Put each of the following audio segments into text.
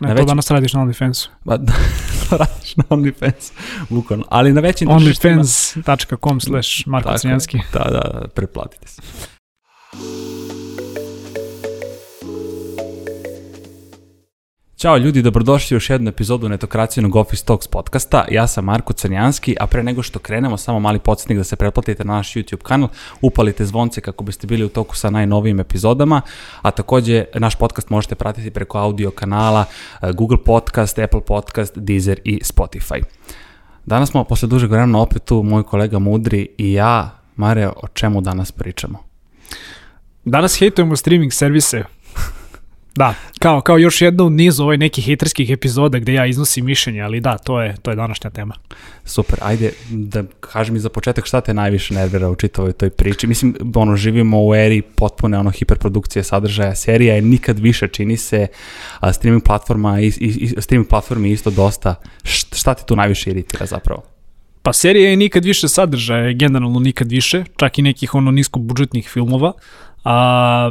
Ne, Na to većim- danas radiš na OnlyFansu. Ba, to radiš na OnlyFans, bukvalno. Ali na većim tržištima- OnlyFans.com slash Marko. Crnjanski. Da, da, preplatite se. Ćao ljudi, dobrodošli u još jednu epizodu netokracijnog Office Talks podcasta. Ja sam Marko Crnjanski, a pre nego što krenemo, samo mali podsjetnik da se pretplatite na naš YouTube kanal, upalite zvonce kako biste bili u toku sa najnovijim epizodama, a takođe naš podcast možete pratiti preko audio kanala eh, Google Podcast, Apple Podcast, Deezer i Spotify. Danas smo posle dužeg vremena opet tu, moj kolega Mudri i ja, Mare, o čemu danas pričamo? Danas hejtujemo streaming servise. Da, kao, kao još jedna u nizu ovaj nekih hejterskih epizoda gde ja iznosim mišljenje, ali da, to je, to je današnja tema. Super, ajde da kaži mi za početak šta te najviše nervira u čitavoj toj priči. Mislim, ono, živimo u eri potpune ono hiperprodukcije sadržaja, serija je nikad više čini se, a streaming platforma i, i, i streaming platformi isto dosta. Št, šta te tu najviše iritira zapravo? Pa serija je nikad više sadržaja, generalno nikad više, čak i nekih ono niskobudžetnih filmova, a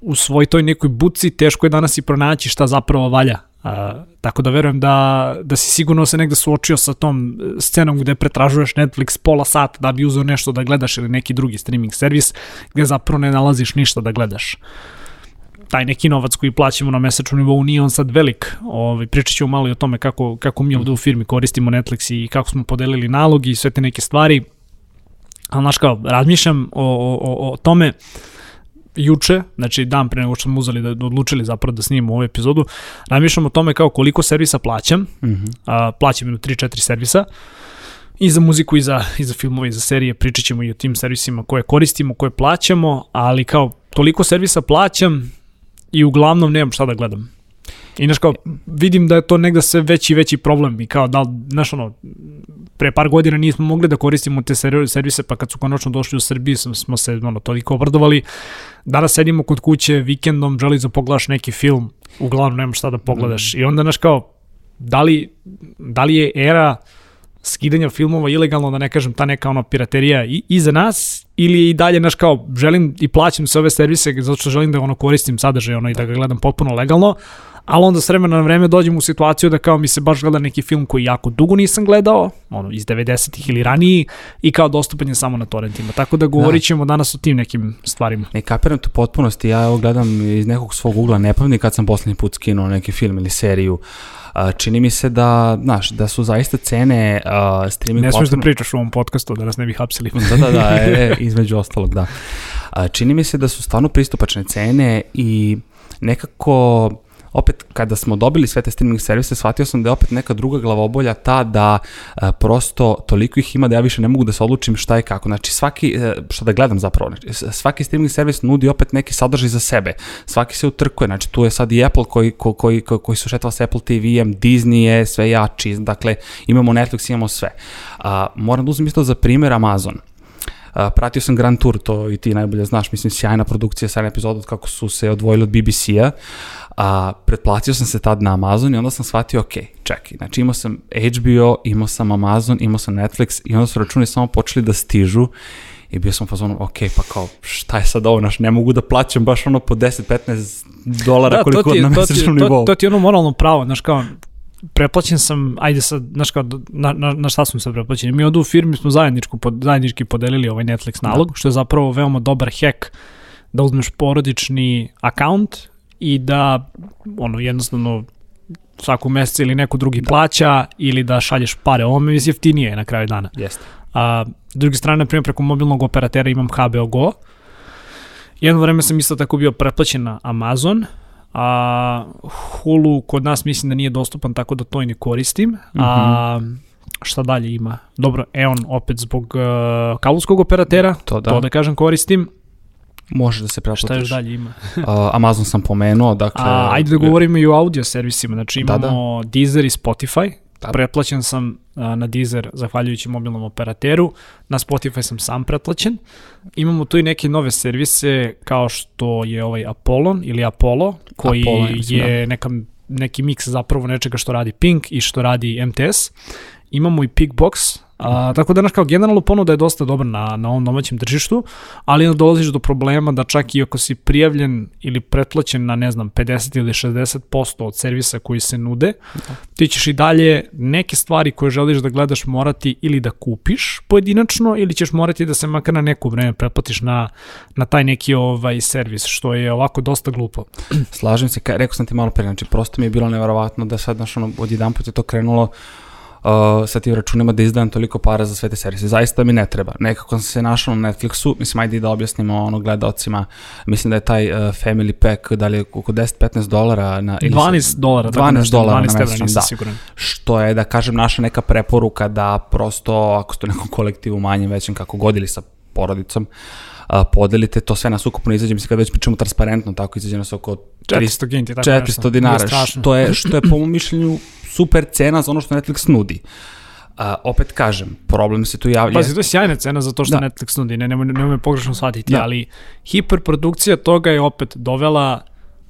u svoj toj nekoj buci teško je danas i pronaći šta zapravo valja. A, tako da verujem da, da si sigurno se negde suočio sa tom e, scenom gde pretražuješ Netflix pola sata da bi uzeo nešto da gledaš ili neki drugi streaming servis gde zapravo ne nalaziš ništa da gledaš taj neki novac koji plaćamo na mesečnom nivou nije on sad velik. Ovaj pričat malo i o tome kako, kako mi ovde u firmi koristimo Netflix i kako smo podelili nalog i sve te neke stvari. Ali znaš kao, razmišljam o, o, o, o tome juče, znači dan pre nego što smo uzeli da odlučili zapravo da snimamo ovu epizodu, razmišljam o tome kao koliko servisa plaćam, Mm -hmm. a, plaćam jedno 3-4 servisa, i za muziku, i za, i za filmove, i za serije, pričat ćemo i o tim servisima koje koristimo, koje plaćamo, ali kao toliko servisa plaćam i uglavnom nemam šta da gledam. I znaš kao, vidim da je to negde sve veći i veći problem i kao da znaš ono, pre par godina nismo mogli da koristimo te ser- servise, pa kad su konačno došli u Srbiju smo, se ono, toliko obradovali. Danas sedimo kod kuće vikendom, želiš da pogledaš neki film, uglavnom nemaš šta da pogledaš. I onda, znaš kao, da li, da li je era skidanja filmova ilegalno, da ne kažem ta neka ono piraterija i, i za nas ili i dalje naš kao želim i plaćam sve ove servise zato što želim da ono koristim sadržaj ono i da ga gledam potpuno legalno, ali onda s vremena na vreme dođem u situaciju da kao mi se baš gleda neki film koji jako dugo nisam gledao, ono iz 90-ih ili raniji i kao dostupan je samo na torrentima. Tako da govorit ćemo danas o tim nekim stvarima. Ne kapiram tu potpunosti, ja ovo gledam iz nekog svog ugla, ne pamtim kad sam poslednji put skinuo neki film ili seriju. Čini mi se da, znaš, da su zaista cene uh, streaming Ne smiješ da pričaš u ovom podcastu da nas ne bi hapsili. Da, da, da, e, e, između ostalog, da. A, čini mi se da su stvarno pristupačne cene i nekako opet kada smo dobili sve te streaming servise, shvatio sam da je opet neka druga glavobolja ta da a, prosto toliko ih ima da ja više ne mogu da se odlučim šta je kako. Znači svaki, e, šta da gledam zapravo, znači, svaki streaming servis nudi opet neki sadržaj za sebe. Svaki se utrkuje, znači tu je sad i Apple koji, ko, koji, ko, koji su šetava sa Apple TV-em, Disney je sve jači, dakle imamo Netflix, imamo sve. A, moram da uzmem isto za primjer Amazon. Pratio sam Grand Tour, to i ti najbolje znaš, mislim, sjajna produkcija, sjajna epizoda od kako su se odvojili od BBC-a. A, pretplatio sam se tad na Amazon i onda sam shvatio, ok, čekaj, znači imao sam HBO, imao sam Amazon, imao sam Netflix i onda su računi samo počeli da stižu i bio sam u fazonu, ok, pa kao, šta je sad ovo, znaš, ne mogu da plaćam baš ono po 10-15 dolara Da, koliko ti, na mesečnom to, nivou. to ti je ono moralno pravo, znaš kao, preplaćen sam, ajde sad, znaš kao, na, na, na šta smo se preplaćeni? Mi ovdje u firmi smo zajedničko, pod, zajednički podelili ovaj Netflix nalog, što je zapravo veoma dobar hack da uzmeš porodični akaunt i da, ono, jednostavno svaku meseca ili neko drugi plaća ili da šalješ pare. Ovo mi je jeftinije na kraju dana. Jeste. A, s druge strane, na primjer, preko mobilnog operatera imam HBO Go. Jedno vreme sam isto tako bio pretplaćen na Amazon, a Hulu kod nas mislim da nije dostupan, tako da to i ne koristim. A, šta dalje ima? Dobro, Eon opet zbog uh, kabelskog operatera, To da, to da kažem koristim. može da se pretplatiš. Šta još dalje ima? Uh, Amazon sam pomenuo, dakle... A, ajde da govorimo i o audio servisima, znači Da, imamo Deezer i Spotify, Da. pretplaćen sam a, na Deezer zahvaljujući mobilnom operateru, na Spotify sam sam pretplaćen. Imamo tu i neke nove servise kao što je ovaj Apollon ili Apollo, koji Apollo, mislim, je neka, neki miks zapravo nečega što radi Pink i što radi MTS. Imamo i Pickbox, A, tako da, znaš, kao generalno ponuda je dosta dobra na, na ovom domaćem tržištu, ali onda dolaziš do problema da čak i ako si prijavljen ili pretplaćen na, ne znam, 50 ili 60% od servisa koji se nude, ti ćeš i dalje neke stvari koje želiš da gledaš morati ili da kupiš pojedinačno ili ćeš morati da se makar na neko vreme pretplatiš na, na taj neki ovaj servis, što je ovako dosta glupo. Slažem se, ka, rekao sam ti malo pre, znači prosto mi je bilo neverovatno da sad, znaš, ono, odjedan put je to krenulo uh, sa tim računima da izdajam toliko para za sve te servise. Zaista mi ne treba. Nekako sam se našao na Netflixu, mislim, ajde da objasnimo ono gledalcima, mislim da je taj uh, family pack, da li je oko 10-15 dolara na... ili 12 dolara. tako 12 nešto, dolara na 12 evra, mesečnom, nisam da. siguran. što je, da kažem, naša neka preporuka da prosto, ako ste u nekom kolektivu manjem, većem, kako god ili sa porodicom, a, podelite to sve nas ukupno izađe, mislim kad već pričamo transparentno, tako izađe nas oko 400 ginti, tako 400 nešto. dinara, što je, što je po mom mišljenju super cena za ono što Netflix nudi. A, opet kažem, problem se tu javlja. Pazi, to je sjajna cena za to što Da. Netflix nudi, ne, nemoj, nemoj me pogrešno shvatiti, Da. ali hiperprodukcija toga je opet dovela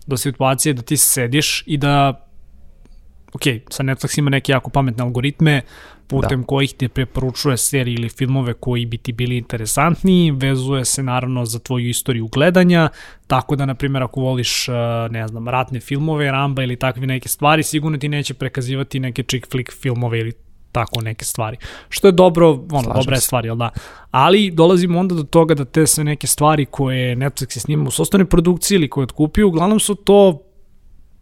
do situacije da ti sediš i da ok, sa Netflix ima neke jako pametne algoritme putem da. kojih ti preporučuje serije ili filmove koji bi ti bili interesantniji, vezuje se naravno za tvoju istoriju gledanja, tako da, na primjer, ako voliš, uh, ne znam, ratne filmove, Ramba ili takve neke stvari, sigurno ti neće prekazivati neke chick flick filmove ili tako neke stvari. Što je dobro, ono, Slažem dobra je stvar, jel da? Ali dolazimo onda do toga da te sve neke stvari koje Netflix je snima u sostane produkciji ili koje je otkupio, uglavnom su to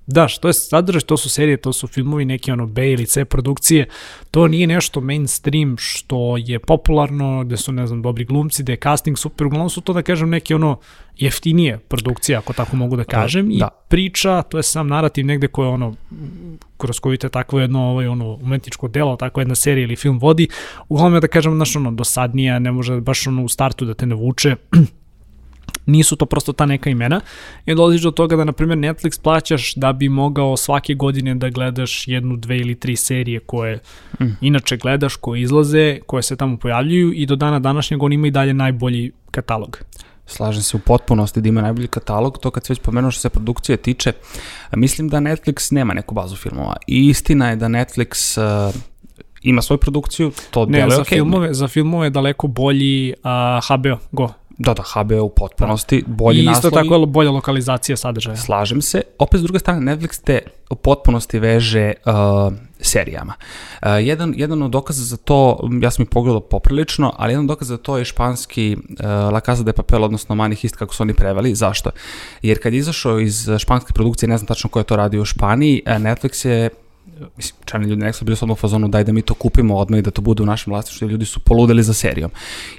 Da, što je sadržaj, to su serije, to su filmovi, neke ono B ili C produkcije, to nije nešto mainstream što je popularno, gde su, ne znam, dobri glumci, gde je casting super, uglavnom su to, da kažem, neke ono jeftinije produkcije, ako tako mogu da kažem, i da. priča, to je sam narativ negde koje ono, kroz koju te takvo jedno ovaj, ono, umetničko delo, tako jedna serija ili film vodi, uglavnom je da kažem, znaš, ono, dosadnija, ne može baš ono u startu da te ne vuče, nisu to prosto ta neka imena i dolaziš do toga da na primjer Netflix plaćaš da bi mogao svake godine da gledaš jednu, dve ili tri serije koje mm. inače gledaš, koje izlaze, koje se tamo pojavljuju i do dana današnjeg on ima i dalje najbolji katalog. Slažem se u potpunosti da ima najbolji katalog, to kad se već pomenuo što se produkcije tiče, mislim da Netflix nema neku bazu filmova. I istina je da Netflix uh, ima svoju produkciju, to Ne, deluje za, okej. filmove, za filmove je daleko bolji uh, HBO, go. Da, da, HBO u potpunosti, bolji I isto naslovi. tako bolja lokalizacija sadržaja. Slažem se. Opet s druge strane, Netflix te u potpunosti veže uh, serijama. Uh, jedan, jedan od dokaza za to, ja sam ih pogledao poprilično, ali jedan dokaz za to je španski uh, La Casa de Papel, odnosno Manihist, kako su oni preveli. Zašto? Jer kad je izašao iz španske produkcije, ne znam tačno ko je to radio u Španiji, uh, Netflix je mislim, čani ljudi nekako su bili samo u fazonu daj da mi to kupimo odmah i da to bude u našem vlasništvu, jer ljudi su poludeli za serijom.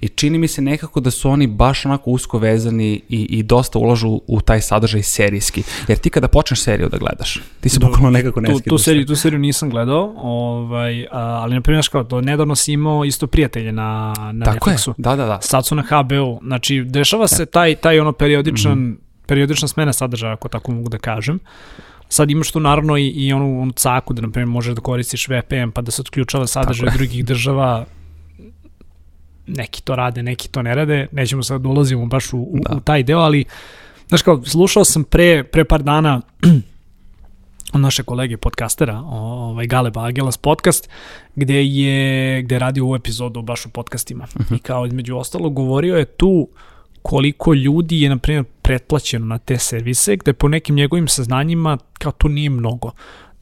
I čini mi se nekako da su oni baš onako usko vezani i, i dosta ulažu u taj sadržaj serijski. Jer ti kada počneš seriju da gledaš, ti se bukvalno nekako ne tu, tu, seriju, tu seriju nisam gledao, ovaj, ali na primjer, kao, do nedavno si imao isto prijatelje na, na Tako je, Netflixu. da, da, da. Sad su na HBO, znači dešava se taj, taj ono periodičan, mm. -hmm. periodična smena sadržaja, ako tako mogu da kažem. Sad imaš tu naravno i, i onu, onu caku da, na primjer, možeš da koristiš VPN pa da se otključava sadržaj drugih država. Neki to rade, neki to ne rade. Nećemo sad da ulazimo baš u, u, Da. u taj deo, ali znaš kao, slušao sam pre, pre par dana od naše kolege podcastera, ovaj Galeba Agelas podcast, gde je, gde je radio u epizodu baš o podcastima. I kao između ostalo govorio je tu koliko ljudi je, na primjer, pretplaćeno na te servise, gde po nekim njegovim saznanjima kao to nije mnogo.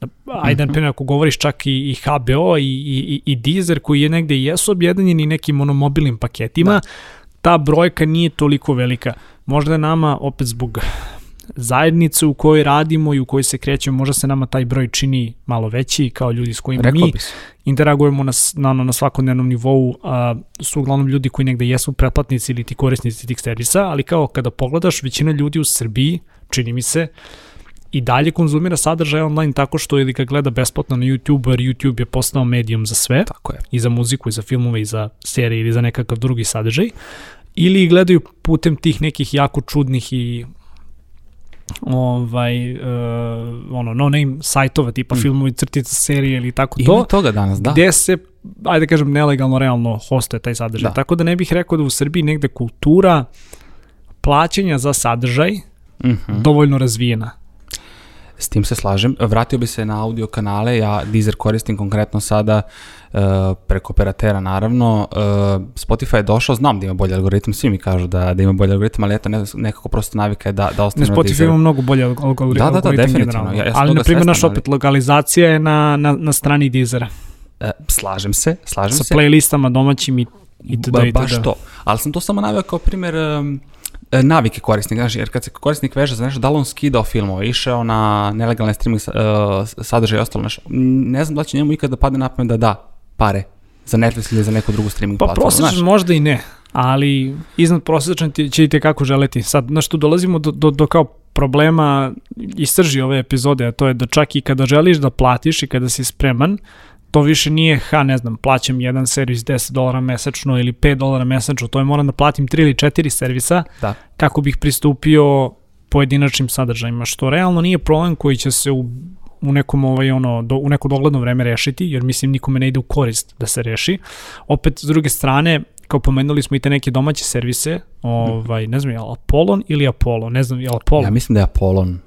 Da, Ajde, na primjer, ako govoriš čak i, i HBO i, i, i Deezer, koji je negde i jesu objedinjeni nekim monomobilnim paketima, ta brojka nije toliko velika. Možda je nama, opet zbog zajednice u kojoj radimo i u kojoj se krećemo, možda se nama taj broj čini malo veći kao ljudi s kojima Rekao mi interagujemo na, na, na svakodnevnom nivou, a, su uglavnom ljudi koji negde jesu pretplatnici ili ti korisnici tih servisa, ali kao kada pogledaš, većina ljudi u Srbiji, čini mi se, i dalje konzumira sadržaj online tako što ili ga gleda besplatno na YouTube, jer YouTube je postao medijum za sve, Tako je. i za muziku, i za filmove, i za serije, ili za nekakav drugi sadržaj, ili gledaju putem tih nekih jako čudnih i ovaj, uh, ono, no name sajtova tipa mm. filmovi, crtica, serije ili tako Ima to, toga danas, da. gde se, ajde kažem, nelegalno realno hostuje taj sadržaj. Da. Tako da ne bih rekao da u Srbiji negde kultura plaćanja za sadržaj Mhm. dovoljno razvijena. S tim se slažem. Vratio bi se na audio kanale, ja Deezer koristim konkretno sada uh, preko operatera naravno. Uh, Spotify je došao, znam da ima bolji algoritam, svi mi kažu da, da ima bolji algoritam, ali eto ne, nekako prosto navika je da, da Ne, ostane na Spotify Deezeru. ima mnogo bolje alg- algoritam. Da, da, da, definitivno. Ja- ja ali, na primjer, naš ali- opet lokalizacija je na, na, na strani Deezera. E, slažem se, slažem Sa se. playlistama domaćim i, i Ba, tada i baš to. Ali sam to samo naveo kao primjer um, e, navike korisnika, znaš, jer kad se korisnik veže za nešto, da li on skidao filmove, išao na nelegalne streaming uh, sadržaje i ostalo nešto, ne znam da će njemu ikada da padne na pamet da da pare za Netflix ili za neku drugu streaming Pa platformu. prosječan znaš. možda i ne, ali iznad prosječan ti, će i te kako želeti. Sad, znaš, tu dolazimo do, do, do kao problema istrži ove epizode, a to je da čak i kada želiš da platiš i kada si spreman, to više nije, ha, ne znam, plaćam jedan servis 10 dolara mesečno ili 5 dolara mesečno, to je moram da platim 3 ili 4 servisa Da. kako bih pristupio pojedinačnim sadržajima, što realno nije problem koji će se u, u nekom ovaj ono do, u neko dogledno vreme rešiti, jer mislim nikome ne ide u korist da se reši. Opet s druge strane, kao pomenuli smo i te neke domaće servise, ovaj ne znam je li Apollon ili Apollo, ne znam je Apollo. Ja mislim da je Apollon.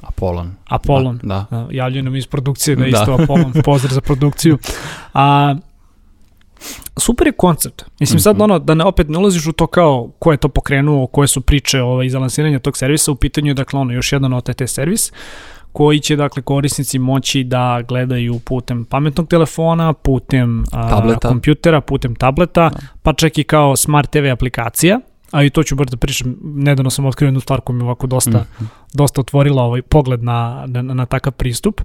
Apollon. Apollon. Da. da. A, Javljaju nam iz produkcije da je Da. isto Apollon, pozdrav za produkciju. A, super je koncept. Mislim sad ono, da ne, opet ne ulaziš u to kao ko je to pokrenuo, koje su priče ovaj, iza lansiranja tog servisa, u pitanju je dakle ono, još jedan OTT servis koji će dakle korisnici moći da gledaju putem pametnog telefona, putem a, Tableta. kompjutera, putem tableta, pa čak i kao smart TV aplikacija, a i to ću bar da pričam, nedavno sam otkrio jednu stvar koja mi ovako dosta, dosta otvorila ovaj pogled na, na, na takav pristup,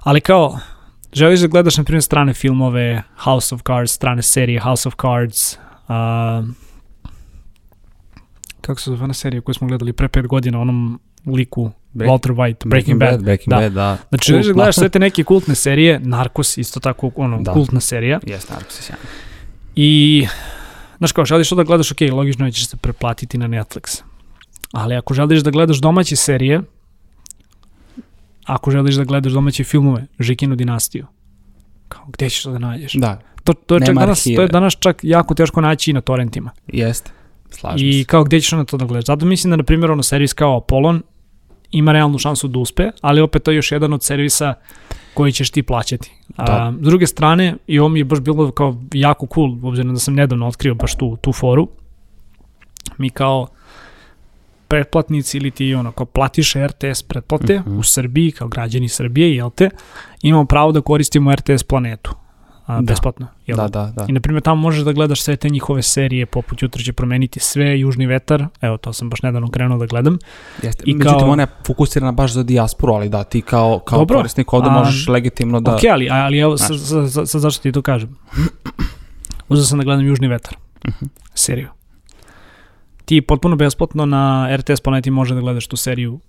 ali kao želiš da gledaš na primjer strane filmove, House of Cards, strane serije House of Cards, a, kako se zove ona serija koju smo gledali pre pet godina, onom liku Break- Walter White, Breaking, Bad. Breaking da. Bad, da. Znači, želiš da Kultna. gledaš sve te neke kultne serije, Narcos isto tako, ono, Da. kultna serija. Jeste, naravno se sjajno. I, znaš kao, želiš to da gledaš, ok, logično je da ćeš se preplatiti na Netflix. Ali ako želiš da gledaš domaće serije, ako želiš da gledaš domaće filmove, Žikinu dinastiju, kao, gde ćeš to da nađeš? Da, To, to, je čak Nema danas, to je danas čak jako teško naći i na torrentima. jeste. Slažem I se. kao gde ćeš na to da gledaš? Zato mislim da, na primjer, ono servis kao Apollon ima realnu šansu da uspe, ali opet to je još jedan od servisa koji ćeš ti plaćati. A, Da. s druge strane, i ovo mi je baš bilo kao jako cool, obzirom da sam nedavno otkrio baš tu, tu foru, mi kao pretplatnici ili ti ono kao platiš RTS pretplate Mhm. u Srbiji kao građani Srbije, jel te, imamo pravo da koristimo RTS planetu. A, Da. besplatno. Jel? Da, da, da. I na primjer tamo možeš da gledaš sve te njihove serije poput Jutro će promeniti sve, Južni vetar, evo to sam baš nedavno krenuo da gledam. Jeste. I Međutim, kao- ona je fokusirana baš za dijasporu, ali da, ti kao, kao Dobro, korisnik ovde a- možeš legitimno da... Ok, ali, ali evo sad, Znaš. sad, sad, sad zašto ti to kažem. Uzeo sam da gledam Južni vetar, Mhm. seriju. Ti potpuno besplatno na RTS planeti može da gledaš tu seriju,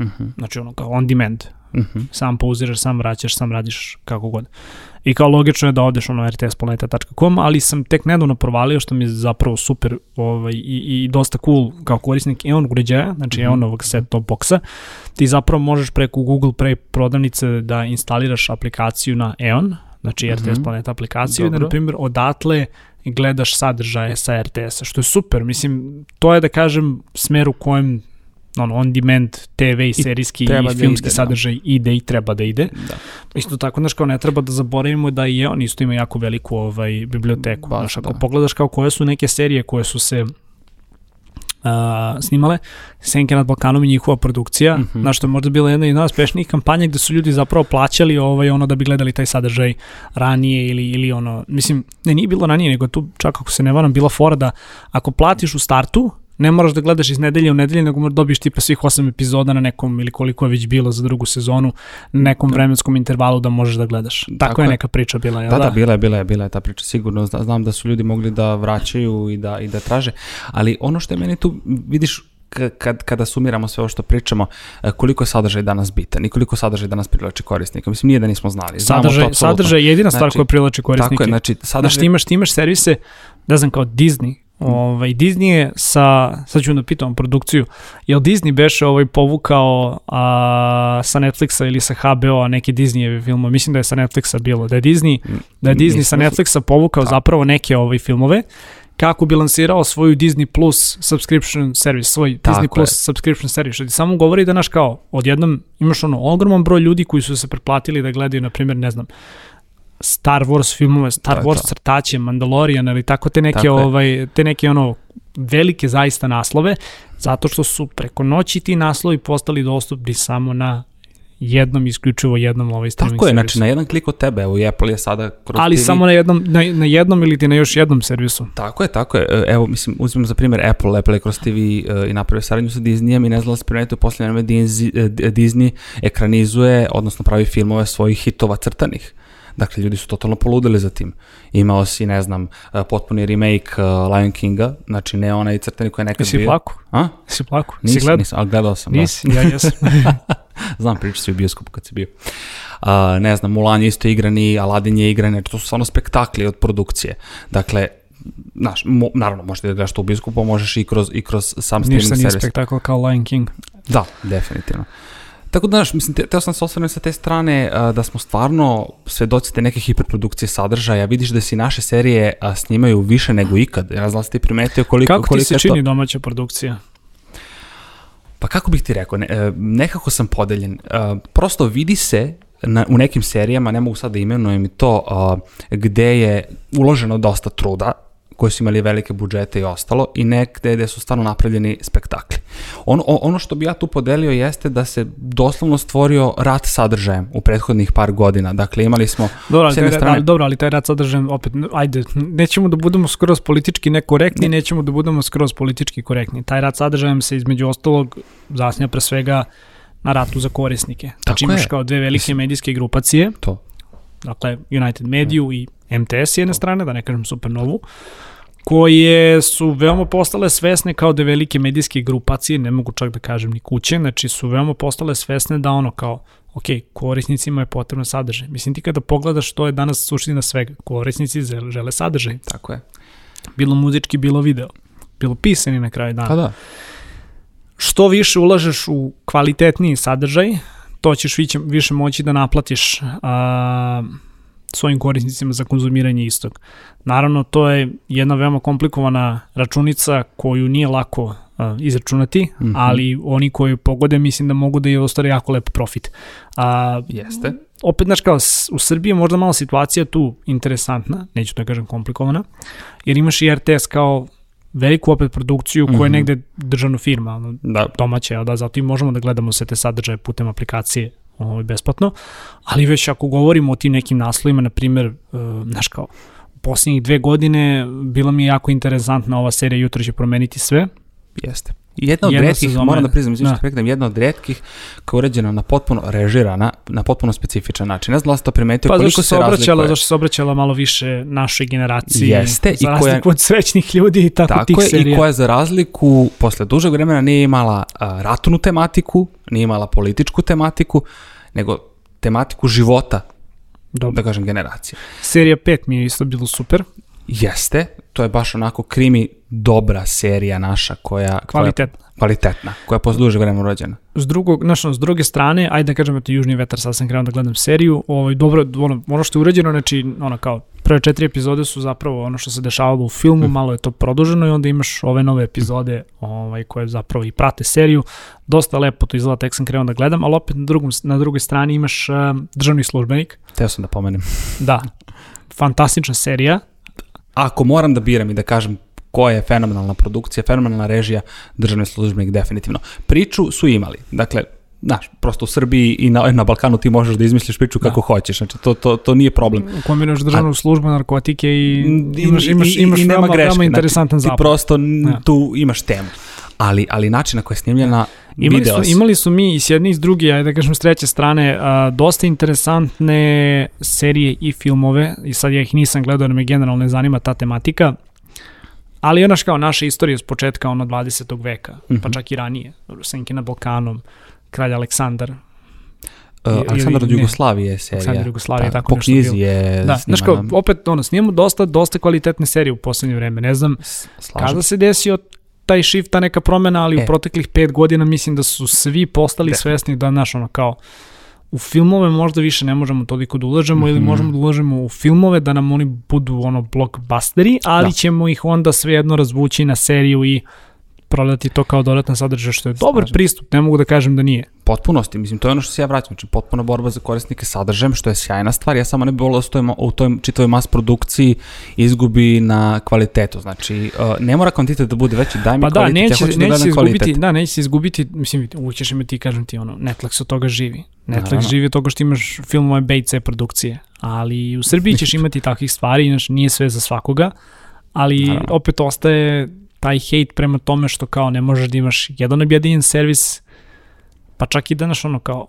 Mhm, znači ono kao on demand. Mhm. Sam pauziraš, sam vraćaš, sam radiš kako god. I kao logično je da odeš ono rtsplaneta.com, ali sam tek nedavno provalio što mi je zapravo super ovaj, i, i dosta cool kao korisnik EON uređaja, znači Mhm. EON-ovog set top boxa. Ti zapravo možeš preko Google Play prodavnice da instaliraš aplikaciju na EON, znači Mhm. RTS Planeta aplikaciju, da Dobro. na primjer odatle gledaš sadržaje sa RTS-a, što je super. Mislim, to je da kažem smer u kojem ono, on demand TV i serijski treba i da filmski ide, da. sadržaj ide i treba da ide. Da. Isto tako, znaš, kao ne treba da zaboravimo da i on isto ima jako veliku ovaj, biblioteku. Baš, znaš, ako da. pogledaš kao koje su neke serije koje su se uh, snimale, Senke nad Balkanom i njihova produkcija, Mhm. znaš, što je možda bila jedna od najuspešnijih kampanja gde su ljudi zapravo plaćali ovaj, ono da bi gledali taj sadržaj ranije ili, ili ono, mislim, ne, nije bilo ranije, nego tu čak ako se ne varam, bila fora da ako platiš u startu, ne moraš da gledaš iz nedelje u nedelje, nego možda dobiješ tipa svih osam epizoda na nekom ili koliko je već bilo za drugu sezonu, nekom Da. vremenskom intervalu da možeš da gledaš. Tako, Tako je je. neka priča bila, jel Da, da? da, bila je, bila je, bila je ta priča, sigurno. Zna- Znam da su ljudi mogli da vraćaju i da, i da traže, ali ono što je meni tu, vidiš, kad, kada sumiramo sve ovo što pričamo, e, koliko je sadržaj danas bitan i koliko sadržaj danas privlači korisnika. Mislim, nije da nismo znali. Znamo to Sadržaj, apsolutno. sadržaj je jedina stvar Znači, koja privlači korisnike. Tako je, znači, Znaš, sadržaj... ti imaš, ti imaš servise, ne znam, kao Disney, Ovaj, Disney je sa, sad ću da pitam produkciju, je li Disney beše ovaj povukao a, sa Netflixa ili sa HBO-a neke Disneyeve filmove? Mislim da je sa Netflixa bilo. Da je Disney, da je Disney sa Netflixa povukao Da. zapravo neke ovaj filmove kako bi lansirao svoju Disney Plus subscription service, svoj Tako Disney Plus je. subscription service, što ti samo govori da naš kao, odjednom imaš ono ogroman broj ljudi koji su se pretplatili da gledaju, na primjer, ne znam, Star Wars filmove, Star To je Wars to. crtaće, Mandalorian ili tako te neke, Tako ovaj, te neke ono velike zaista naslove, zato što su preko noći ti naslovi postali dostupni samo na jednom, isključivo jednom ovaj streaming Tako je, servisu. znači na jedan klik od tebe, evo i Apple je sada kroz Ali TV samo na jednom, na, na jednom ili ti na još jednom servisu. Tako je, tako je. E, Evo, mislim, uzmem za primjer Apple, Apple je kroz TV e, i napravio saradnju sa Disneyem i ne znam da se primetio posljednje vreme Disney, e, Disney ekranizuje, odnosno pravi filmove svojih hitova crtanih. Dakle, ljudi su totalno poludeli za tim. Imao si, ne znam, e, potpuni remake e, Lion Kinga, znači ne onaj crtani koji je nekad Jesi bio. plaku? A? Jesi plaku? Nisam, si gledao? nisam, ali gledao sam. da. Nisi, ja jesam. Znam, priča si u bioskopu kad si bio. A, ne znam, Mulan je isto igrani, Aladdin je igrani, znači to su stvarno spektakli od produkcije. Dakle, znaš, mo, naravno, možeš da gledaš to u bioskopu, a možeš i kroz, i kroz sam streaming Ništa nije servis. spektakl kao Lion King. Da, definitivno. Tako da, znaš, mislim, te, teo sam se osvrnuti sa te strane a, da smo stvarno svedoci te neke hiperprodukcije sadržaja. Vidiš da se naše serije a, snimaju više nego ikad. Ja znam da ti primetio koliko, Kako ti koliko se je to- čini domaća produkcija? Pa kako bih ti rekao, ne, e, nekako sam podeljen. E, Prosto vidi se na, u nekim serijama, ne mogu sad da imenujem i to, a, gde je uloženo dosta truda, koji su imali velike budžete i ostalo, i nekde gde su stvarno napravljeni spektakli. Ono, o- ono što bi ja tu podelio jeste da se doslovno stvorio rat sadržajem u prethodnih par godina. Dakle, imali smo Dobro, ali s jedne taj, strane- ali, dobro, ali taj rad sadržajem, opet, ajde, nećemo da budemo skroz politički nekorektni, Ne. nećemo da budemo skroz politički korektni. Taj rad sadržajem se između ostalog zasnija pre svega na ratu za korisnike. Znači Tako imaš je. kao dve velike Mislim- medijske grupacije, to. dakle United Mediju i MTS s jedne strane, da ne kažem Supernovu, koje su veoma postale svesne kao da velike medijske grupacije, ne mogu čak da kažem ni kuće, znači su veoma postale svesne da ono kao, ok, korisnicima je potrebno sadržaj. Mislim ti kada pogledaš što je danas suština svega, korisnici žele, sadržaj, Tako je. bilo muzički, bilo video, bilo pisani na kraju dana Pa da. što više ulažeš u kvalitetniji sadržaj, to ćeš više, više moći da naplatiš a, svojim korisnicima za konzumiranje istog. Naravno, to je jedna veoma komplikovana računica koju nije lako a, izračunati, Mhm. ali oni koji pogode mislim da mogu da je ostare jako lep profit. A, Jeste. opet, znaš, kao u Srbiji je možda malo situacija tu interesantna, neću da kažem komplikovana, jer imaš i RTS kao veliku opet produkciju koja je Mhm. negde državna firma, Da, domaća, da, zato i možemo da gledamo sve te sadržaje putem aplikacije ovaj, besplatno, ali već ako govorimo o tim nekim naslovima, na primjer, uh, znaš kao, posljednjih dve godine bila mi je jako interesantna ova serija Jutro će promeniti sve. Jeste. Jedna od Jedna sezona moram da priznam, izvinite, da. prekidam, jedna od retkih koja je urađena na potpuno režirana, na potpuno specifičan način. Ne znam da ste to primetio, Pa koliko zašto se obraćala, zašto se obraćala malo više našoj generaciji, Jeste, i za koja- razliku od srećnih ljudi i tako, tih Tako je, serija. i koja za razliku, posle dužeg vremena nije imala a, ratnu tematiku, nije imala političku tematiku, nego tematiku života, Dobro. da kažem, generacije. Serija 5 mi je isto bilo super, Jeste, to je baš onako krimi dobra serija naša koja... koja- kvalitetna. kvalitetna, koja je posle dužeg vremena urađena. s drugog, znaš, s druge strane, ajde da kažem, eto, Južni vetar, sad sam krenuo da gledam seriju, ovaj, dobro, ono, ono što je urađeno, znači, ono, kao, prve četiri epizode su zapravo ono što se dešavalo u filmu, Mhm. malo je to produženo i onda imaš ove nove epizode ovaj, koje zapravo i prate seriju. Dosta lepo to izgleda, tek sam krenuo da gledam, ali opet na, drugom, na drugoj strani imaš uh, državni službenik. Teo sam da pomenem. Da, fantastična serija. Ako moram da biram i da kažem koja je fenomenalna produkcija, fenomenalna režija, državni službenik definitivno. Priču su imali. Dakle, znaš, prosto u Srbiji i na, na Balkanu ti možeš da izmisliš priču kako hoćeš. Znači, to, to, to nije problem. Kombinuješ državnu službu, narkotike i I- imaš, imaš, i- imaš i nema veoma, greške. veoma interesantan znači, zapad. Ti prosto Da. tu imaš temu. Ali, ali način na koji je snimljena, Imali video su, imali su mi i s jedne i s druge, ajde da kažem s treće strane, a, dosta interesantne serije i filmove, i sad ja ih nisam gledao, jer me generalno ne zanima ta tematika, ali onaš kao naša istorija s početka ono 20. veka, pa Mhm. čak i ranije, Senke na Balkanom, kralj Aleksandar, Uh, Aleksandar od. Jugoslavije je serija. Aleksandar Jugoslavije, Da, tako po nešto knjizi bilo. je Da, znaš kao, opet ono, snimamo dosta, dosta kvalitetne serije u poslednje vreme, ne znam slažem kada se desio taj shift, ta neka promena, ali E. u proteklih pet godina mislim da su svi postali Definitivno. svesni da, znaš, ono, kao, u filmove možda više ne možemo toliko da ulažemo mm -hmm. ili Mhm. možemo da ulažemo u filmove da nam oni budu ono blockbusteri, ali Da. ćemo ih onda svejedno razvući na seriju i prodati to kao dodatan sadržaj, što je dobar Slažem. pristup, ne mogu da kažem da nije. potpunosti, mislim, to je ono što se ja vraćam, znači potpuna borba za korisnike sadržajem, što je sjajna stvar, ja samo ne bih volio da stojimo u toj čitavoj mas produkciji izgubi na kvalitetu, znači uh, ne mora kvantitet da bude veći, daj mi Pa da, kvalitet, neće, ja hoću da neće se gledam kvalitet. izgubiti, da, neće se izgubiti, mislim, uvijek ćeš imati, kažem ti, ono, Netflix od toga živi. Netflix Naravno. živi od toga što imaš filmove B i C produkcije, ali u Srbiji ćeš imati takvih stvari, znači nije sve za svakoga, ali Naravno. opet ostaje taj hejt prema tome što kao ne možeš da imaš jedan objedinjen servis, pa čak i danas ono kao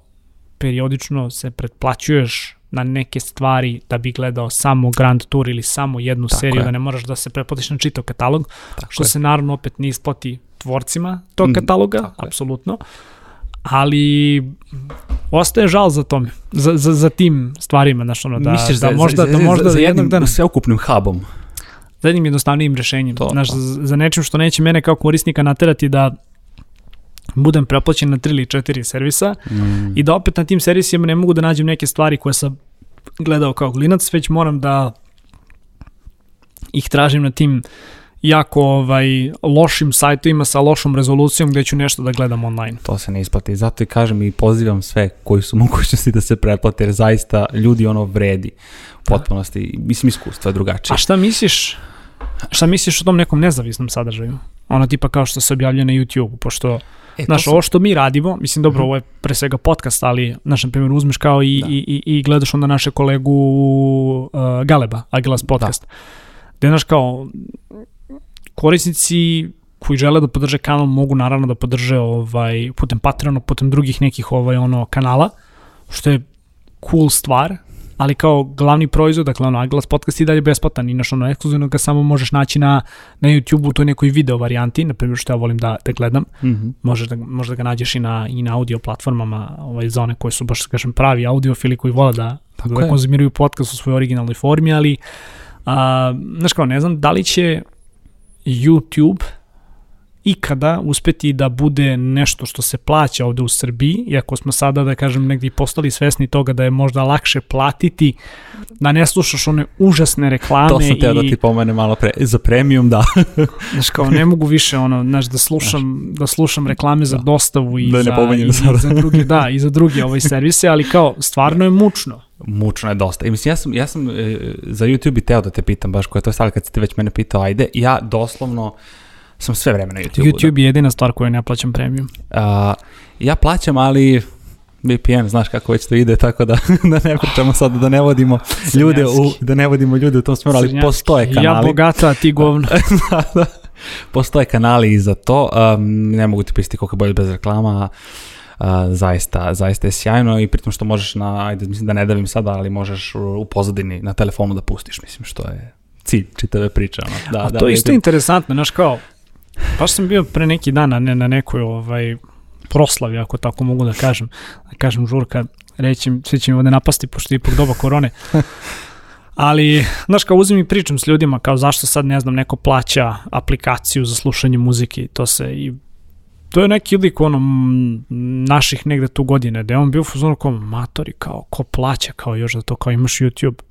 periodično se pretplaćuješ na neke stvari da bi gledao samo Grand Tour ili samo jednu Tako seriju, je. da ne moraš da se pretplatiš na čitav katalog, Tako što je. se naravno opet ne isplati tvorcima tog Mm, kataloga, tako apsolutno. Ali ostaje žal za tome, za, za, za tim stvarima, znaš, ono, da, Misliš da za- možda, za, da za, možda za, za jednog dana, sveukupnim hubom. Za jednim jednostavnijim rešenjem, To, znaš, to. za, nečim što neće mene kao korisnika naterati da budem preplaćen na tri ili četiri servisa Mm. i da opet na tim servisima ne mogu da nađem neke stvari koje sam gledao kao klinac, već moram da ih tražim na tim jako ovaj, lošim sajtovima sa lošom rezolucijom gde ću nešto da gledam online. To se ne isplati. Zato i kažem i pozivam sve koji su mogućnosti da se pretplate, jer zaista ljudi ono vredi u potpunosti. Mislim, iskustvo je drugačije. A šta misliš, šta misliš o tom nekom nezavisnom sadržaju? Ono tipa kao što se objavlja na YouTube, pošto E, Znaš, sam- ovo što mi radimo, mislim, dobro, Mhm. ovo je pre svega podcast, ali, znaš, na primjer, uzmeš kao i, Da. i, i, i gledaš onda naše kolegu uh, Galeba, Agilas podcast, da. gde, znaš, kao, korisnici koji žele da podrže kanal mogu naravno da podrže ovaj, putem Patreona, putem drugih nekih ovaj, ono, kanala, što je cool stvar, ali kao glavni proizvod, dakle ono, Aglas podcast i dalje besplatan i naš ono ekskluzivno ga samo možeš naći na, na YouTube-u u toj nekoj video varijanti, na primjer što ja volim da, da gledam, Mhm. možeš da, možda ga nađeš i na, i na audio platformama ovaj, za one koje su baš, kažem, pravi audiofili koji vole da, Tako da je. konzumiraju podcast u svojoj originalnoj formi, ali a, znaš kao, ne znam da li će YouTube ikada uspeti da bude nešto što se plaća ovde u Srbiji, iako smo sada, da kažem, negdje postali svesni toga da je možda lakše platiti, da ne slušaš one užasne reklame To sam teo i da ti pomenem malo pre. Za premium, da. Znaš kao, ne mogu više ono, znaš, da slušam, da slušam reklame za Da. dostavu i, Da za, i, sada. za druge, da, i za druge ovaj servise, ali kao, stvarno je mučno. Mučno je dosta. I mislim, ja sam, ja sam e, za YouTube i teo da te pitam baš koja je to stvar kad si ti već mene pitao, ajde, ja doslovno sam sve vreme na YouTube-u. YouTube je jedina stvar koju ne plaćam premium. A, ja plaćam, ali VPN, znaš kako već to ide, tako da, da ne pričamo sad, da ne vodimo ljude u, da ne vodimo ljude u tom smjeru, ali Crnjanski. postoje kanali. Ja bogata, ti govno. da, da. Postoje kanali i za to. Um, ne mogu ti pisati koliko je bolje bez reklama. Uh, zaista, zaista je sjajno i pritom što možeš na, ajde, mislim da ne davim sada, ali možeš u, pozadini na telefonu da pustiš, mislim što je cilj čitave priče. Ono. Da, A da, to je isto vidim. interesantno, znaš kao, baš sam bio pre neki dan na, ne, na nekoj ovaj, proslavi, ako tako mogu da kažem, da kažem žurka, reći, svi će mi ovde napasti, pošto je ipak doba korone. Ali, znaš, kao uzim i pričam s ljudima, kao zašto sad, ne znam, neko plaća aplikaciju za slušanje muzike i to se i to je neki lik ono naših negde tu godine, da je on bio u fazonu kao matori, kao ko plaća, kao još za to, kao imaš YouTube.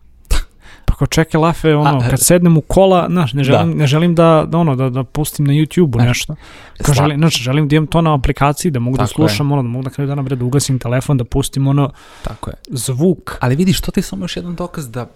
Kao čekaj lafe, ono, A, kad sednem u kola, znaš, ne želim, ne želim da, da, ono, da, da pustim na YouTube-u Znaš, nešto. Kao želim, znači, želim da imam to na aplikaciji, da mogu da Tako je. slušam, ono, da mogu da kraju dana bre, da ugasim telefon, da pustim ono Tako je. zvuk. Ali vidiš, to ti je samo još jedan dokaz da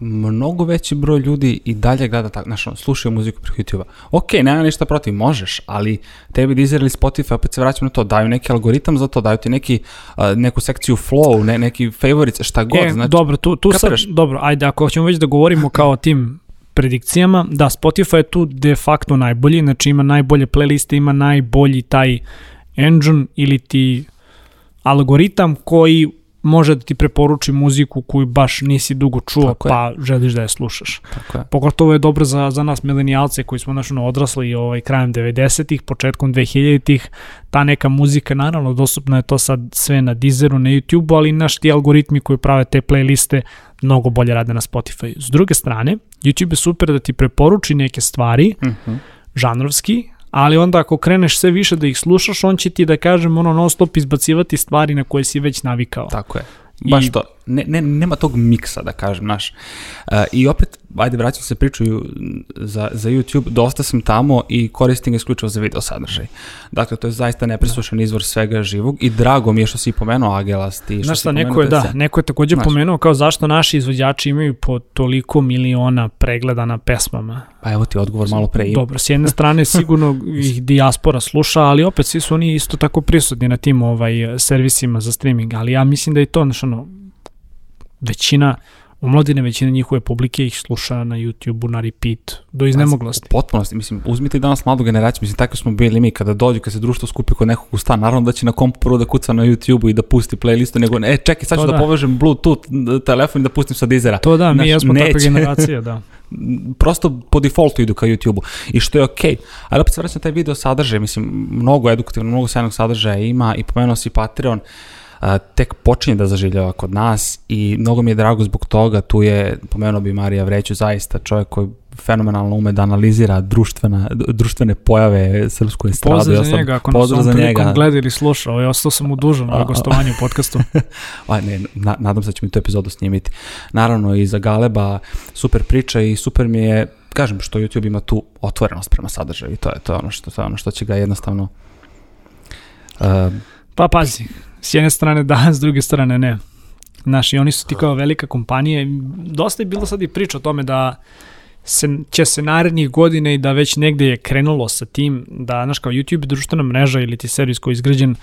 mnogo veći broj ljudi i dalje gleda tako, znaš, slušaju muziku preko YouTube-a. Ok, nema ništa protiv, možeš, ali tebi Deezer ili Spotify, opet se vraćam na to, daju neki algoritam za to, daju ti neki, a, neku sekciju flow, ne, neki favorites, šta god, e, znači, dobro, tu, tu sad, dobro, ajde, ako ćemo već da govorimo kao tim predikcijama, da, Spotify je tu de facto najbolji, znači ima najbolje playliste, ima najbolji taj engine ili ti algoritam koji može da ti preporuči muziku koju baš nisi dugo čuo, Tako je. pa želiš da je slušaš. tako je. Pogotovo je dobro za, za nas milenijalce koji smo našo odrasli ovaj, krajem 90-ih, početkom 2000-ih. Ta neka muzika, naravno, dostupna je to sad sve na Deezeru, na YouTubeu, ali naš ti algoritmi koji prave te playliste mnogo bolje rade na Spotify. S druge strane, YouTube je super da ti preporuči neke stvari, Mhm. žanrovski, ali onda ako kreneš sve više da ih slušaš, on će ti da kažem ono non stop izbacivati stvari na koje si već navikao. Tako je. Baš I- to. Ne, ne, nema tog miksa, da kažem, naš. Uh, I opet, ajde, vraćam se pričaju za, za YouTube, dosta sam tamo i koristim ga isključivo za video sadržaj. Dakle, to je zaista nepresušan izvor svega živog i drago mi je što si pomenuo Agelast i što Znaš si šta, pomenuo neko je, da, TC. neko je takođe Znaš. pomenuo kao zašto naši izvođači imaju po toliko miliona pregleda na pesmama. Pa evo ti odgovor malo pre. i- Dobro, s jedne strane sigurno ih dijaspora sluša, ali opet svi su oni isto tako prisutni na tim ovaj, servisima za streaming, ali ja mislim da je to, znaš, ono, većina, omladine većina njihove publike ih sluša na YouTube-u na repeat, do iznemoglosti. U potpunosti, mislim, uzmite i danas mladu generaciju, mislim, tako smo bili mi, kada dođu, kad se društvo skupi kod nekog u stan, naravno da će na kompu prvo da kuca na YouTube-u i da pusti playlistu, nego, e, čekaj, sad ću da, da. povežem Bluetooth telefon i da pustim sa Deezera. To da, mi jesmo takva neće. generacija, da. prosto po defaultu idu ka YouTube-u i što je okej. Ali opet se vraćam na taj video sadržaj, mislim, mnogo edukativno, mnogo sjajnog sadržaja ima i pomenuo si Patreon, a, tek počinje da zaživljava kod nas i mnogo mi je drago zbog toga, tu je, pomenuo bi Marija Vreću, zaista čovjek koji fenomenalno ume da analizira društvena, društvene pojave srpsku estradu. Pozdrav Ja za sam- njega, ako nas on za prilikom gleda ili sluša, ovaj, ostao sam mu dužan na gostovanju u podcastu. A, ne, na, nadam se da ćemo i tu epizodu snimiti. Naravno i za Galeba super priča i super mi je, kažem što YouTube ima tu otvorenost prema sadržaju i to je, to je, ono, što, to je ono što će ga jednostavno uh, Pa pazi, s jedne strane da, s druge strane ne. Znaš, i oni su ti kao velika kompanija. Dosta je bilo sad i priča o tome da se, će se narednih godina i da već negde je krenulo sa tim da, znaš, kao YouTube društvena mreža ili ti servis koji je izgrađen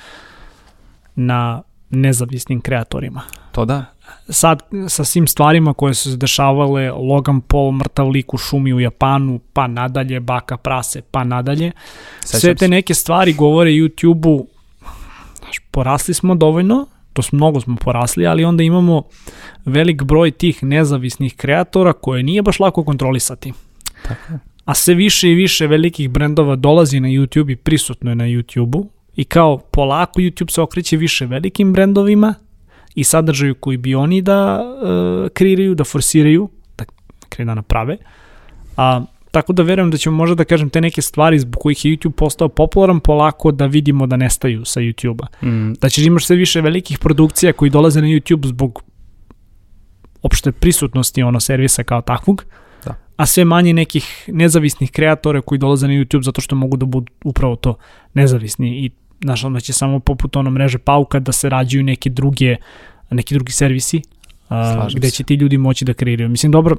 na nezavisnim kreatorima. to da. Sad, sa svim stvarima koje su se dešavale, Logan Paul, mrtav lik u šumi u Japanu, pa nadalje, baka prase, pa nadalje, Sećam sve te neke stvari govore YouTube-u, znaš, porasli smo dovoljno, to smo, mnogo smo porasli, ali onda imamo velik broj tih nezavisnih kreatora koje nije baš lako kontrolisati. Tako je. A sve više i više velikih brendova dolazi na YouTube i prisutno je na YouTube-u i kao polako YouTube se okreće više velikim brendovima i sadržaju koji bi oni da uh, kreiraju, da forsiraju, da, krenu da naprave. A, tako da verujem da ćemo možda da kažem te neke stvari zbog kojih je YouTube postao popularan polako da vidimo da nestaju sa YouTube-a. Mm, Da ćeš imaš sve više velikih produkcija koji dolaze na YouTube zbog opšte prisutnosti ono servisa kao takvog, Da. a sve manje nekih nezavisnih kreatora koji dolaze na YouTube zato što mogu da budu upravo to nezavisni i znaš, onda će samo poput ono mreže pauka da se rađuju neke druge neki drugi servisi a, gde će ti ljudi moći da kreiraju. Mislim, dobro,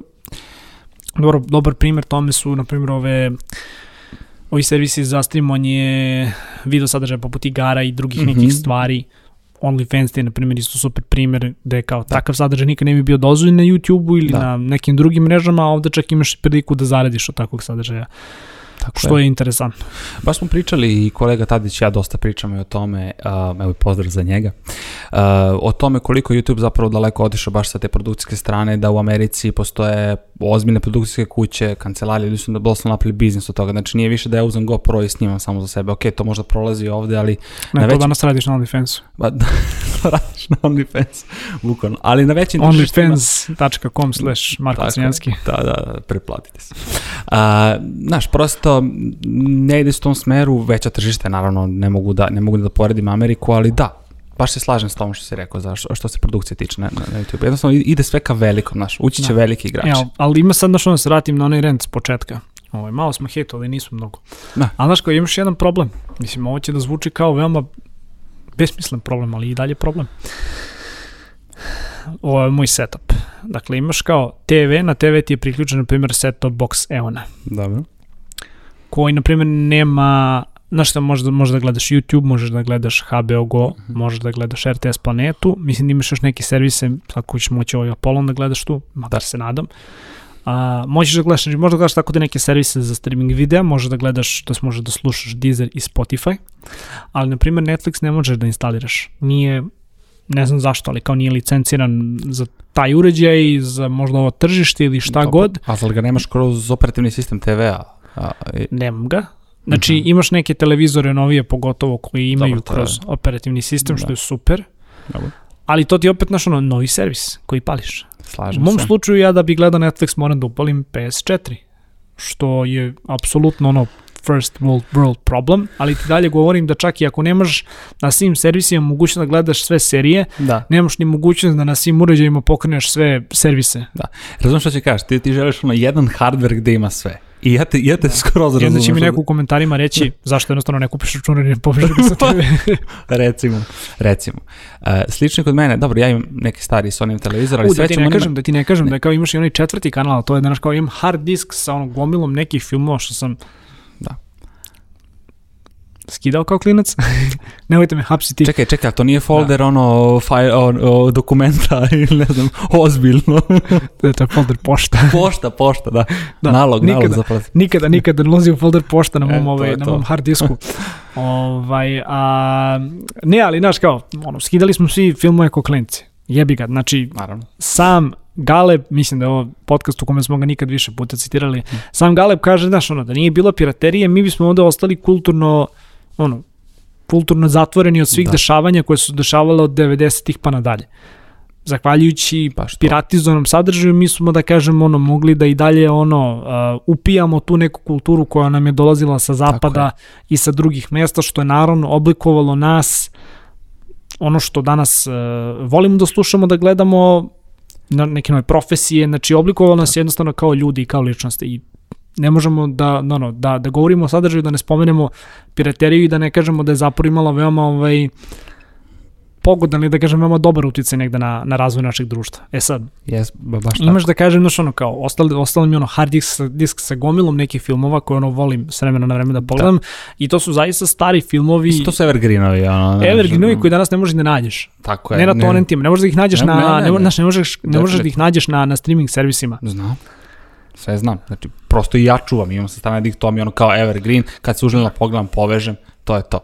dobro, dobar primjer tome su, na primjer, ove ovi servisi za streamovanje video sadržaja poput igara i drugih Mhm. nekih stvari. OnlyFans je, na primjer, isto super primjer da je kao takav sadržaj nikad ne bi bio dozvoljen na YouTube-u ili Da. na nekim drugim mrežama, a ovde čak imaš priliku da zaradiš od takvog sadržaja, tako što je interesantno. Baš smo pričali i kolega Tadić ja dosta pričamo i o tome, um, evo pozdrav za njega, uh, o tome koliko je YouTube zapravo daleko otišao baš sa te produkcijske strane, da u Americi postoje ozbiljne produkcijske kuće, kancelarije, ljudi su da doslovno napravili biznis od toga, znači nije više da ja uzem GoPro i snimam samo za sebe, ok, to možda prolazi ovde, ali Ne, Na to većem- danas radiš na OnlyFansu. ba, to radiš na OnlyFans, bukvalno, ali na većim OnlyFans.com slash Marko je. Crnjanski. Da, da, da, preplatite se. A, znaš, prosto ne ide s tom smeru, veća tržište, naravno, ne mogu da, ne mogu da poredim Ameriku, ali da, baš se slažem s tom što si rekao, za što, što se produkcije tiče na, na, YouTube. Jednostavno ide sve ka velikom, znaš, ući će Da. veliki igrači. Evo, ali ima sad, znaš, ono, da se vratim na onaj rent s početka. Ovo, malo smo hejtovali, nismo mnogo. Da. Ali, znaš, kao imaš jedan problem. Mislim, ovo će da zvuči kao veoma besmislen problem, ali i dalje problem. Ovo je moj setup. Dakle, imaš kao TV, na TV ti je priključen, na primjer, set-top box Eona, Dobro. Koji, na primjer, nema Znaš šta, možeš da, možeš da gledaš YouTube, možeš da gledaš HBO Go, možeš da gledaš RTS Planetu, mislim da imaš još neke servise, ako ćeš moći ovaj Apollon da gledaš tu, makar se nadam. A, možeš da gledaš, možeš da gledaš tako da neke servise za streaming videa, možeš da gledaš, to možeš da slušaš Deezer i Spotify, ali na primjer Netflix ne možeš da instaliraš. Nije, ne znam zašto, ali kao nije licenciran za taj uređaj, za možda ovo tržište ili šta Dobro. god, A zar ga nemaš kroz operativni sistem TV-a? A, i- nemam ga. Znači, Mhm. imaš neke televizore novije, pogotovo koji imaju Dobro, to je- kroz operativni sistem, što Da. je super, Dobro. ali to ti je opet naš ono, novi servis koji pališ. Slažem U mom se. slučaju ja da bi gledao Netflix moram da upalim PS4, što je apsolutno ono first world, world problem, ali ti dalje govorim da čak i ako nemaš na svim servisima mogućnost da gledaš sve serije, Da, nemaš ni mogućnost da na svim uređajima pokreneš sve servise. da. Razumem što će kažeš, ti, ti želiš ono jedan hardware gde ima sve. I ja te, ja te skoro I onda će mi neko u komentarima reći zašto jednostavno ne kupiš računar i ne povežeš ga sa TV. recimo, recimo. Uh, slično kod mene, dobro, ja imam neki stari Sony televizor, ali U, da ti ne on ima- kažem, da ti ne kažem da kao imaš i onaj četvrti kanal, a to je danas kao imam hard disk sa onom gomilom nekih filmova što sam Da. Skidao kao klinac. Nemojte me hapsiti. Čekaj, čekaj, to nije folder ono, file, o, o, dokumenta ili ne znam, ozbiljno. Da, to je folder pošta. pošta, pošta, da. Da, nalog, nalog nikada. zapravo. nikada, nikada ne ulazim u folder pošta na E, mom, to ovaj, na mom hard disku. ovaj, a, ne, ali znaš kao, ono, skidali smo svi filmove ko klinci. Jebi ga, znači, Naravno. sam Galeb, mislim da je ovo podcast u kome smo ga nikad više puta citirali, sam Galeb kaže, znaš, ono, da nije bilo piraterije, mi bismo onda ostali kulturno, ono, kulturno zatvoreni od svih Da. dešavanja koje su dešavale od 90-ih pa nadalje. Zahvaljujući to. piratizovanom sadržaju, mi smo, da kažem, ono, mogli da i dalje, ono, uh, upijamo tu neku kulturu koja nam je dolazila sa zapada i sa drugih mesta, što je naravno oblikovalo nas, ono što danas uh, volimo da slušamo, da gledamo, na neke nove profesije, znači oblikovalo nas jednostavno kao ljudi i kao ličnosti i ne možemo da, no, no, da, da govorimo o sadržaju, da ne spomenemo pirateriju i da ne kažemo da je zapor imala veoma ovaj, pogodan ili da kažem veoma dobar uticaj negde na, na razvoj našeg društva. E sad, Jes, ba, baš imaš da kažem, znaš ono kao, ostali, ostalo mi ono hard disk, disk sa gomilom nekih filmova koje ono volim s vremena na vreme da pogledam i to su zaista stari filmovi, tako. To su evergreenovi, ono. evergreenovi koji danas ne možeš da nađeš. Tako je. Ne na torrentima, ne možeš da ih nađeš Ne, na, ne, ne, ne, ne, ne. znaš, ne možeš, ne možeš da ih nađeš na, na streaming servisima. Znam. Sve znam. Znači, prosto i ja čuvam. Imam sa strane je ono kao evergreen. Kad se uželim da pogledam, povežem, to je to.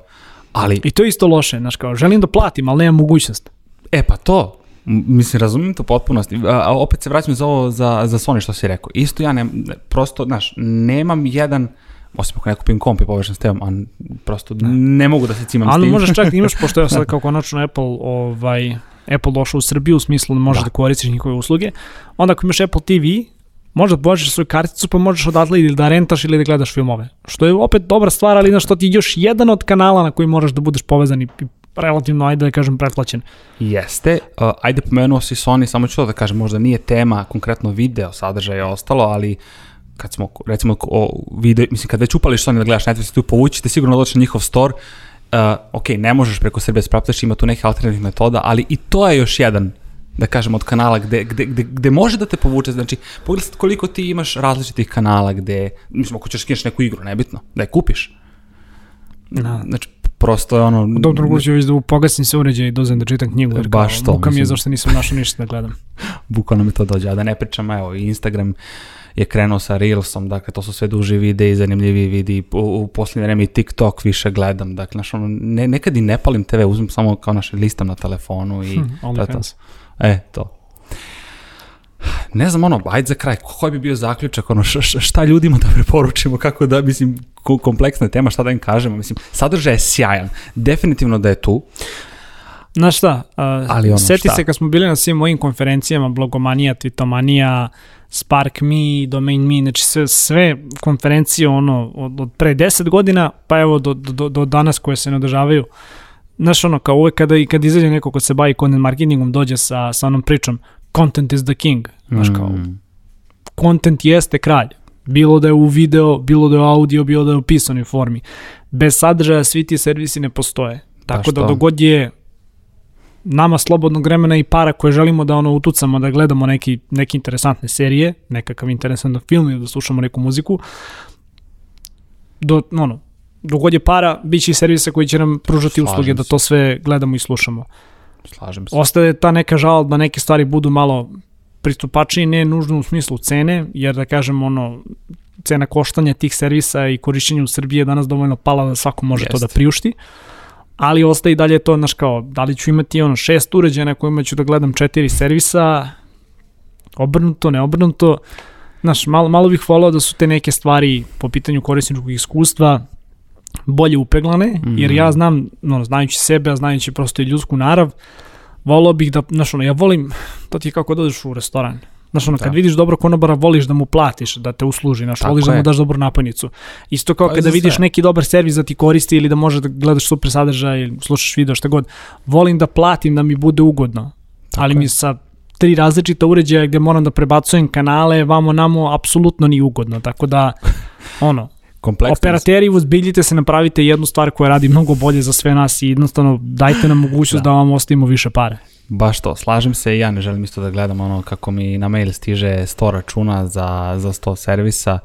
Ali, I to je isto loše, znaš kao, želim da platim, ali nemam mogućnost. e pa to, mislim, razumijem to potpunosti. A, opet se vraćam za ovo, za, za Sony što si rekao. Isto ja ne, ne- prosto, znaš, nemam jedan, osim ako ne kupim komp i povežem s tevom, a prosto ne mogu da se cimam s Ali tim. možeš čak da imaš, pošto je sad kao konačno Apple, ovaj, Apple došao u Srbiju u smislu da možeš da, Da. koristiš njihove usluge, onda ako imaš Apple TV, možda povežeš svoju karticu pa možeš odatle ili da rentaš ili da gledaš filmove. Što je opet dobra stvar, ali znaš što ti je još jedan od kanala na koji moraš da budeš povezan i relativno, ajde da kažem, pretplaćen. Jeste, uh, ajde pomenuo si Sony, samo ću to da kažem, možda nije tema konkretno video sadržaja ostalo, ali kad smo, recimo, o video, mislim, kad već upališ Sony da gledaš Netflix tu povući, te sigurno doći njihov store, uh, ok, ne možeš preko Srbije spraptaš, ima tu neke alternativne metoda, ali i to je još jedan da kažem, od kanala gde, gde, gde, gde može da te povuče, znači, pogledaj sad koliko ti imaš različitih kanala gde, mislim, ako ćeš skineš neku igru, nebitno, da je kupiš. Da. Znači, prosto je ono... Dobro, ću već da pogasim se uređaj i dozem da čitam knjigu, jer Baš kao, to, muka mi je zašto nisam našao ništa da gledam. bukvalno mi to dođe, a da ne pričam, evo, Instagram je krenuo sa Reelsom, dakle, to su sve duži videi, zanimljivi videi, u, u posljednje vreme i TikTok više gledam, dakle, znaš, ono, ne, nekad i ne palim TV, uzmem samo kao naše listam na telefonu i Hm. OnlyFans. E, to. Ne znam, ono, ajde za kraj, koji bi bio zaključak, ono, šta ljudima da preporučimo, kako da, mislim, ko- kompleksna je tema, šta da im kažemo, mislim, sadržaj je sjajan, definitivno da je tu, Znaš šta, uh, Ali ono, seti šta? se kad smo bili na svim mojim konferencijama, Blogomanija, Twitomanija, Spark Me, Domain Me, znači sve, sve konferencije ono, od, od pre 10 godina, pa evo do, do, do danas koje se ne održavaju. Znaš ono, kao uvek kada, i kad izađe neko ko se bavi content marketingom, dođe sa, sa onom pričom, content is the king. Znaš kao, Mm. content jeste kralj. Bilo da je u video, bilo da je u audio, bilo da je u pisanoj formi. Bez sadržaja svi ti servisi ne postoje. Tako da dogod je nama slobodnog vremena i para koje želimo da ono utucamo, da gledamo neki, neke interesantne serije, nekakav interesantan film ili da slušamo neku muziku, do, ono, dogod je para, bit će i servisa koji će nam pružati Slažem usluge da se. to sve gledamo i slušamo. slažem se. Ostaje ta neka žal da neke stvari budu malo pristupačnije, ne nužno u smislu cene, jer da kažem ono, cena koštanja tih servisa i korišćenja u Srbiji je danas dovoljno pala da svako može to da priušti. Ali ostaje i dalje to, znaš kao, da li ću imati ono šest uređaja na kojima ću da gledam četiri servisa, obrnuto, ne obrnuto. Znaš, malo, malo bih volao da su te neke stvari po pitanju korisničkog iskustva bolje upeglane, jer ja znam, no, znajući sebe, a znajući prosto i ljudsku narav, volao bih da, znaš ono, ja volim, to ti je kako dođeš u restoran, Znaš, ono, Da. kad vidiš dobro konobara, voliš da mu platiš, da te usluži, znaš, Tako voliš da je. mu daš dobru napojnicu. Isto kao je kada vidiš sve. neki dobar servis da ti koristi ili da možeš da gledaš super sadržaj ili slušaš video, šta god. Volim da platim da mi bude ugodno, ali je. mi sa tri različita uređaja gde moram da prebacujem kanale, vamo namo, apsolutno nije ugodno, tako da, ono, Kompleksno. Operateri, uzbiljite se, napravite jednu stvar koja radi mnogo bolje za sve nas i jednostavno dajte nam mogućnost Da. da. vam ostavimo više pare. Baš to, slažem se i ja ne želim isto da gledam ono kako mi na mail stiže 100 računa za, za 100 servisa.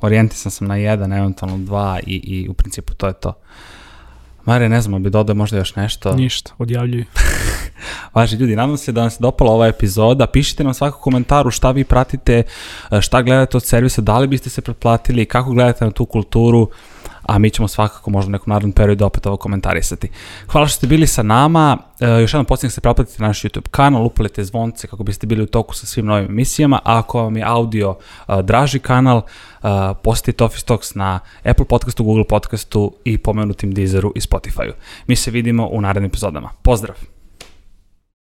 Orijentisan sam na jedan, eventualno dva i, i u principu to je to. Mare, ne znam, bi dodao možda još nešto. Ništa, odjavljuju. Važi ljudi, nadam se da vam se dopala ova epizoda. Pišite nam svakako komentaru šta vi pratite, e, šta gledate od servisa, da li biste se pretplatili, kako gledate na tu kulturu, a mi ćemo svakako možda u nekom narednom periodu opet ovo komentarisati. Hvala što ste bili sa nama. E, još jednom podsjećam da se pretplatite na naš YouTube kanal, upalite zvonce kako biste bili u toku sa svim novim emisijama, a ako vam je audio e, draži kanal, e, posjetite Office Talks na Apple podcastu, Google podcastu i pomenutim Deezeru i Spotifyu. Mi se vidimo u narednim epizodama. Pozdrav!